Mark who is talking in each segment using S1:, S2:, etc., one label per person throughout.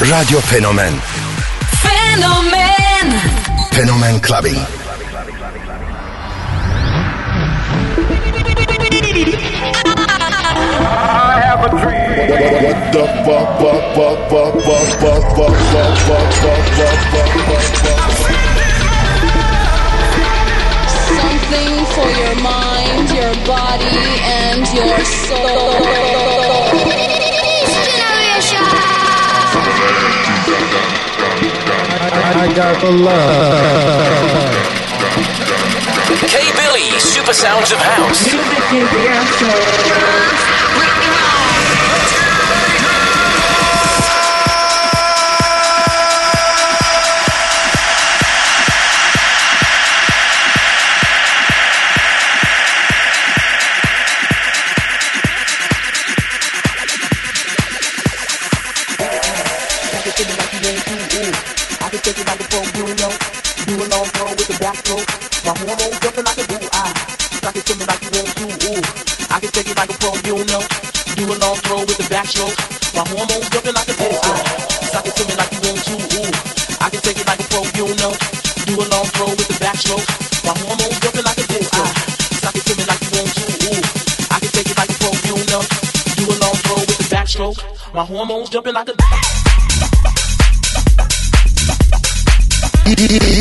S1: Radio Fenomen
S2: Fenomen
S1: Fenomen Clubbing.
S3: I have a dream. What the fuck, fuck, fuck, fuck, fuck, fuck, fuck, fuck, fuck, fuck, fuck, fuck, fuck, fuck.
S4: Something for your mind, your body, and your soul.
S5: I got the love.
S6: K Billy, Super Sounds of House.
S7: My hormones jumping like a pull. Stop it swimming like you want to ooh. I can take it like a probe you know. Do a long road with the backstroke. My hormones jumping like a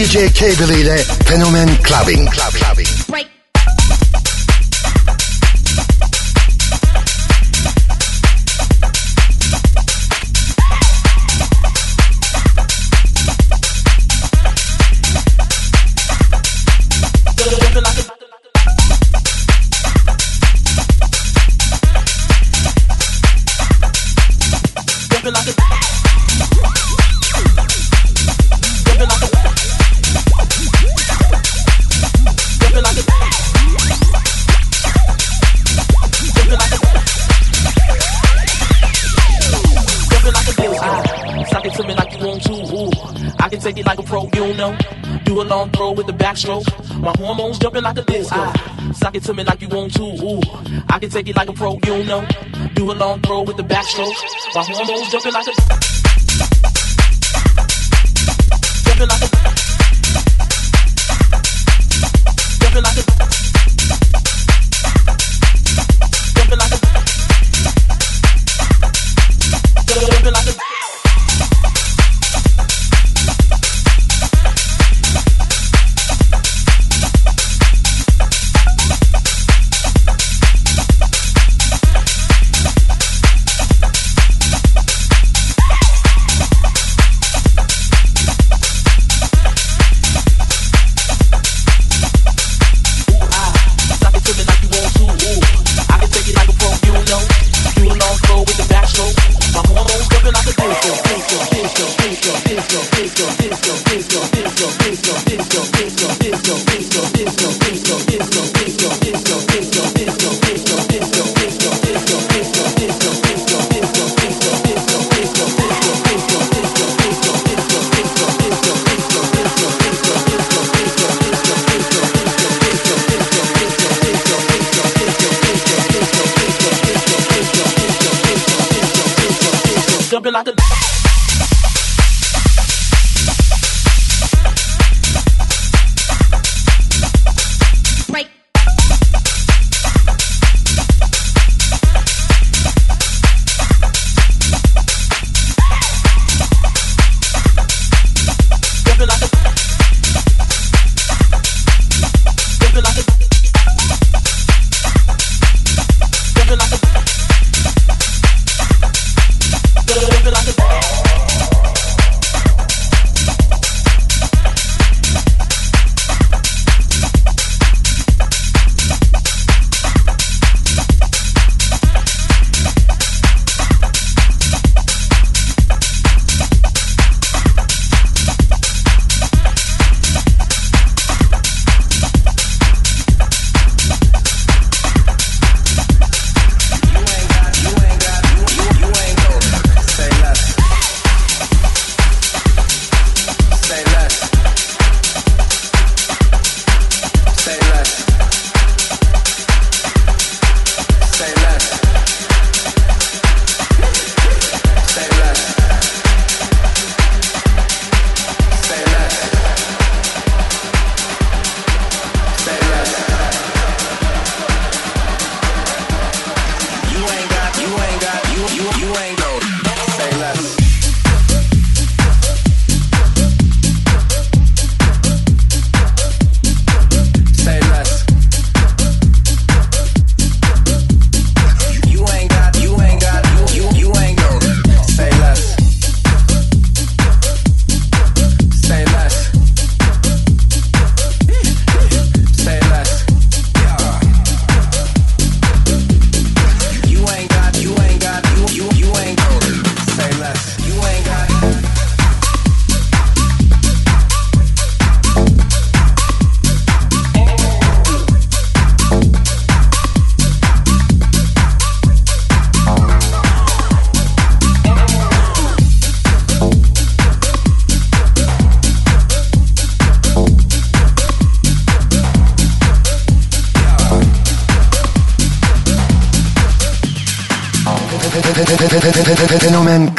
S7: DJ Cable ile Fenomen Clubbing. Club, clubbing. Do a long throw with the backstroke. My hormones jumping like a disco. Ah. Suck it to me like you want to. Ooh, I can take it like a pro, you know. Do a long throw with the backstroke. My hormones jumping like a jumping like a Jumping like a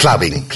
S8: saben.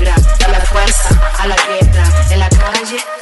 S8: vibra, da la
S9: fuerza a la tierra, en la calle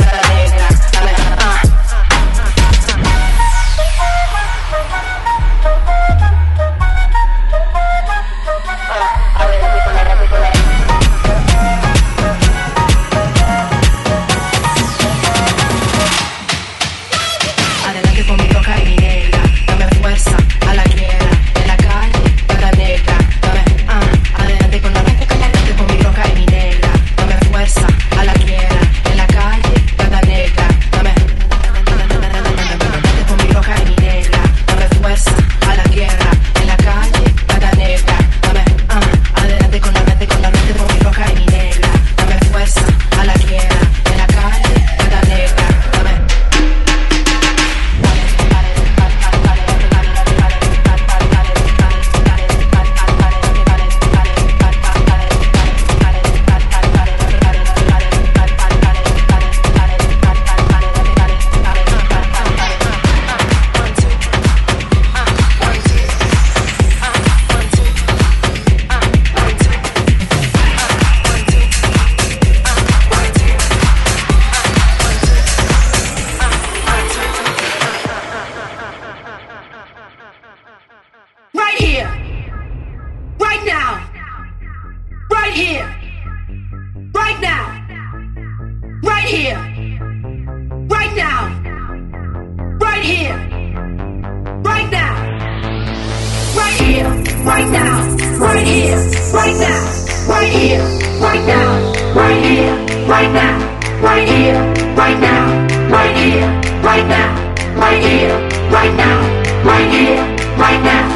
S9: here, right now, right here, right now,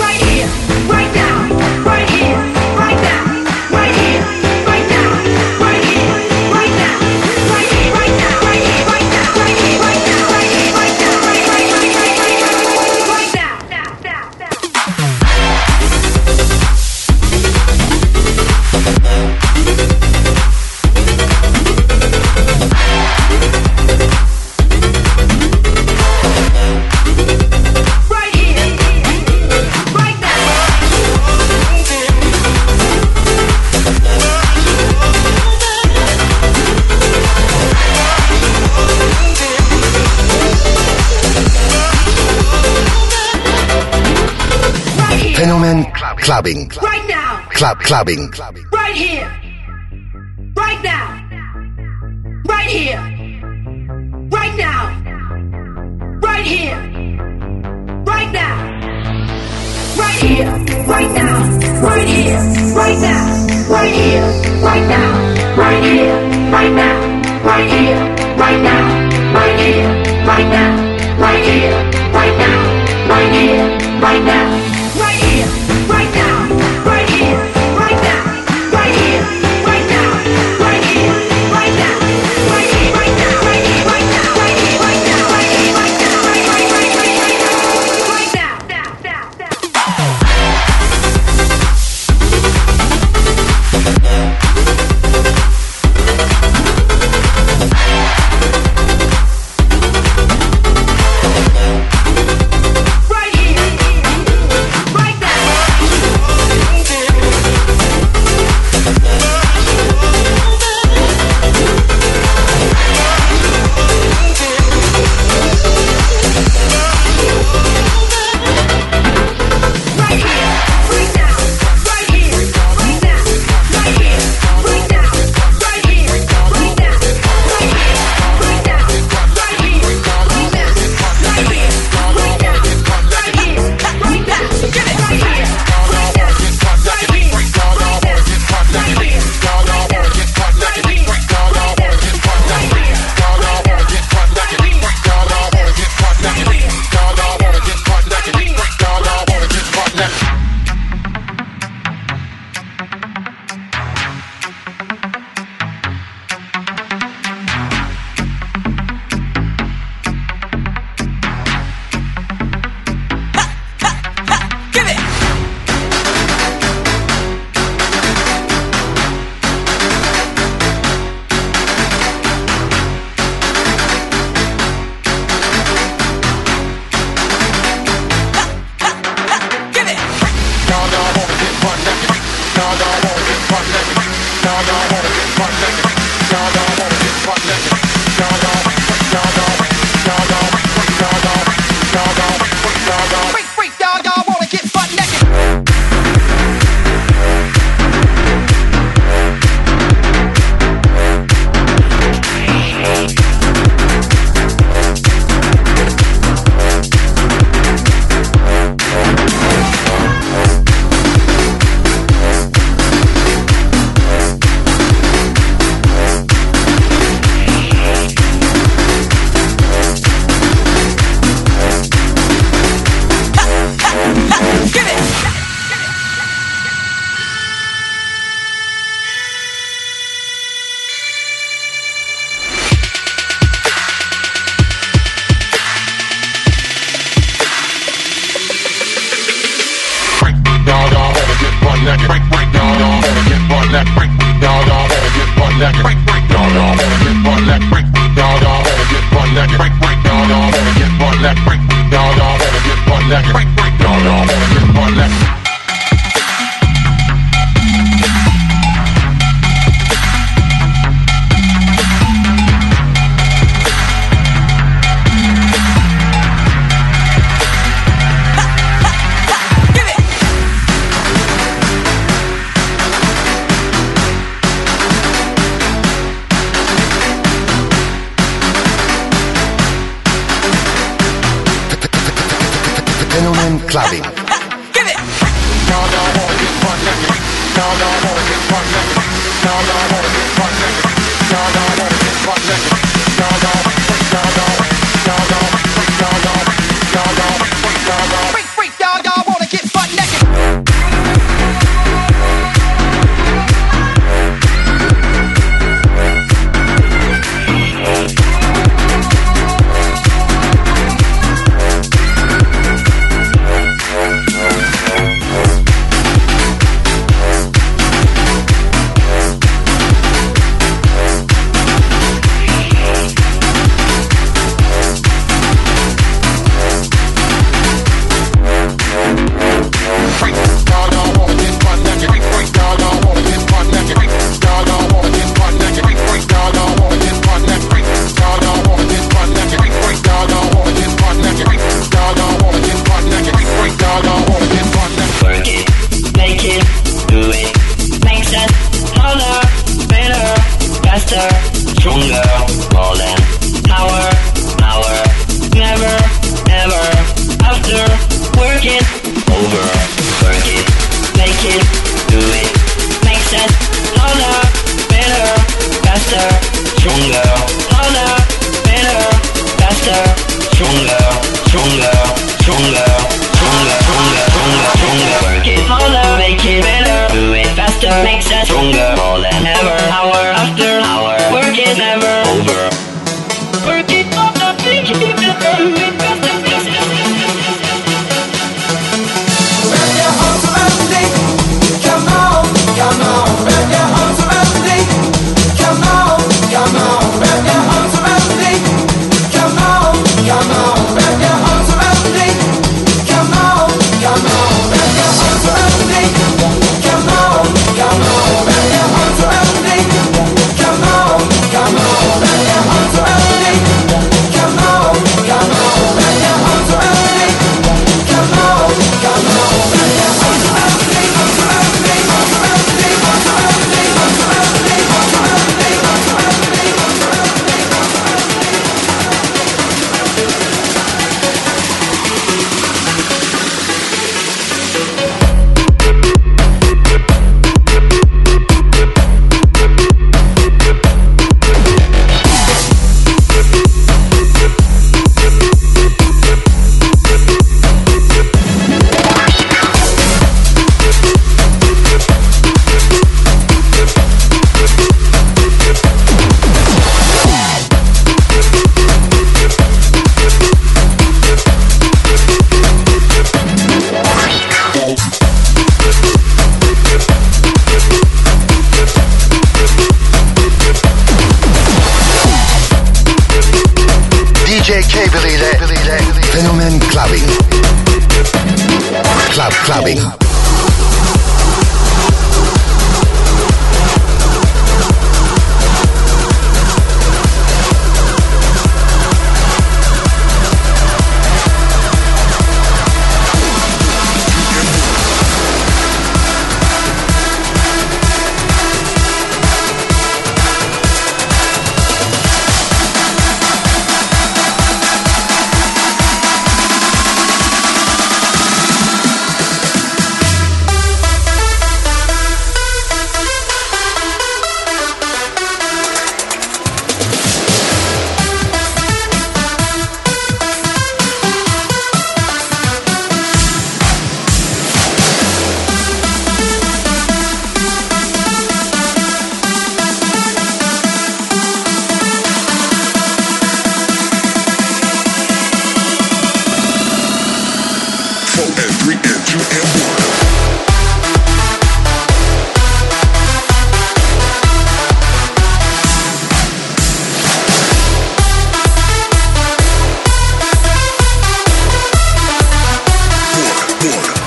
S9: right here.
S1: clubbing.
S9: Right now.
S1: Club clubbing.
S9: Right here. Right now. Right here. Right now. Right here. Right now. Right here. Right now. Right here. Right now. Right here. Right now. Right here. Right now. Right here. Right now. Right here. Right now. Right here. Right now. Right here. Right now right now!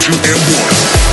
S3: two, and
S1: one.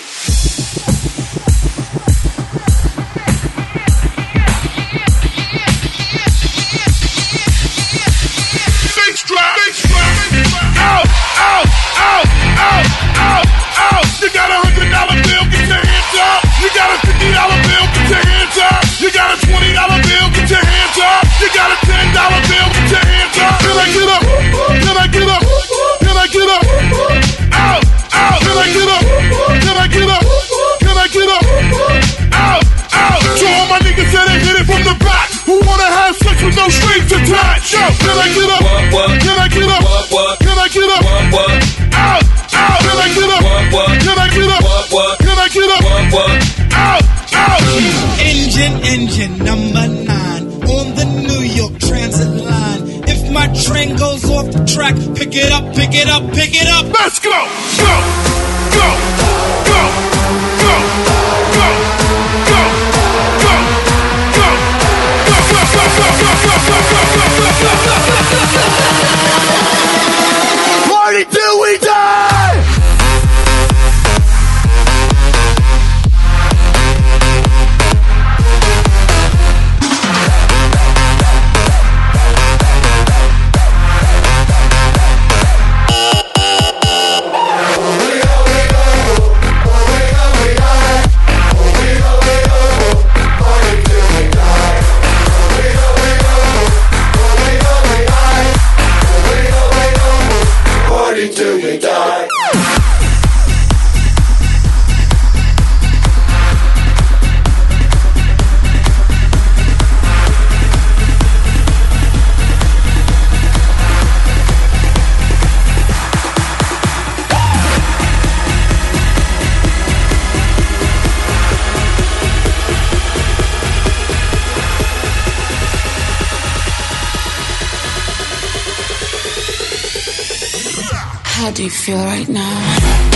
S10: How do you feel right now?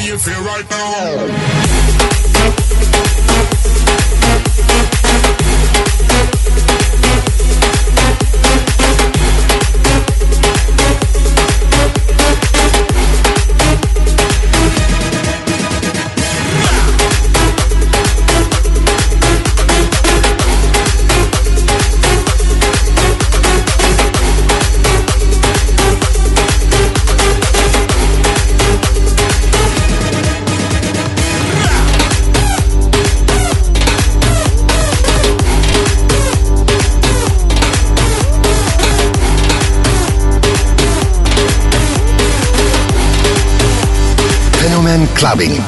S3: do you feel right now?
S1: clubbing.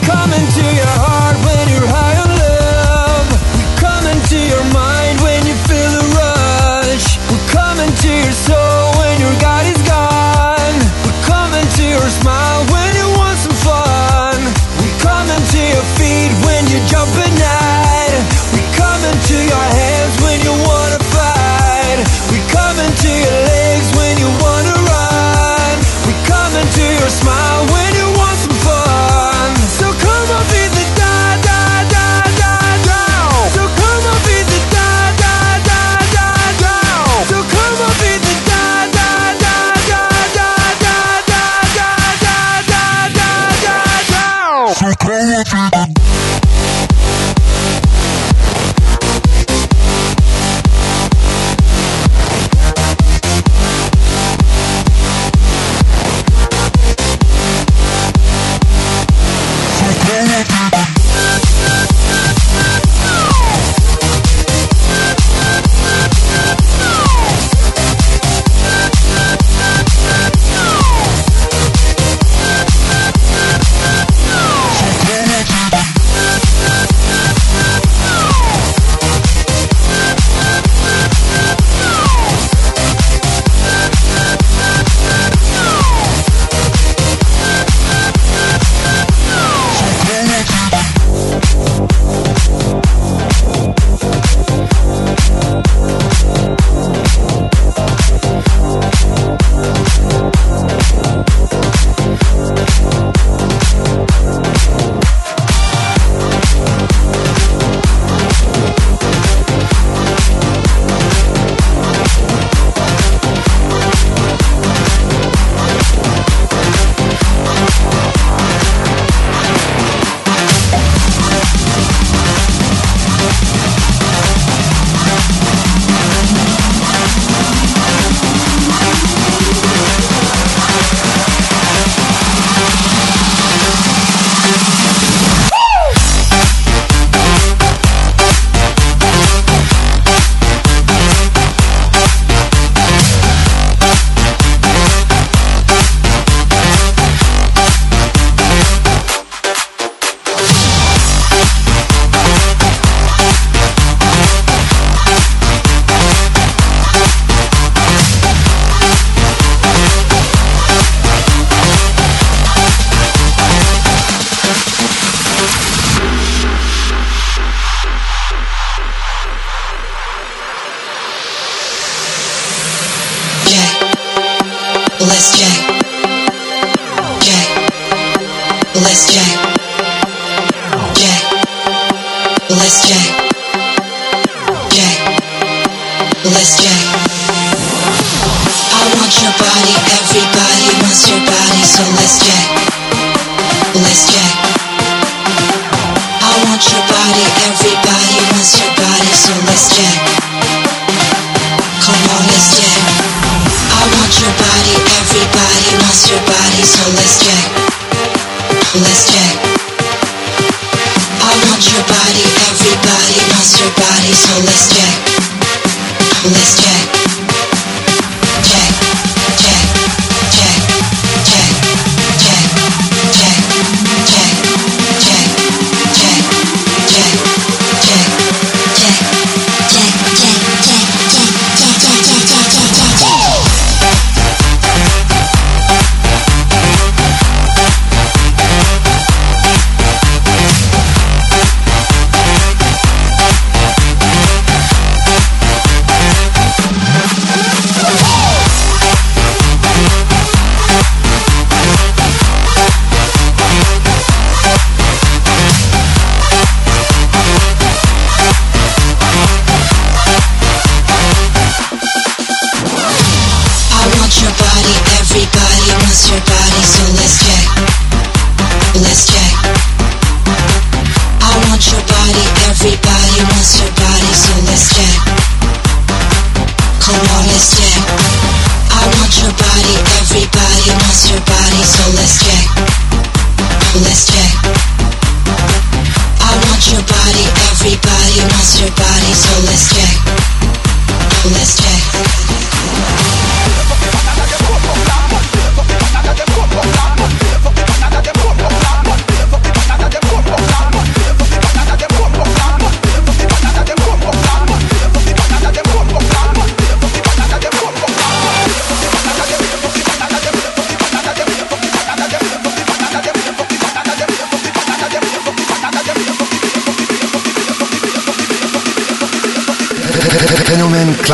S10: Let's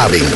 S11: saben.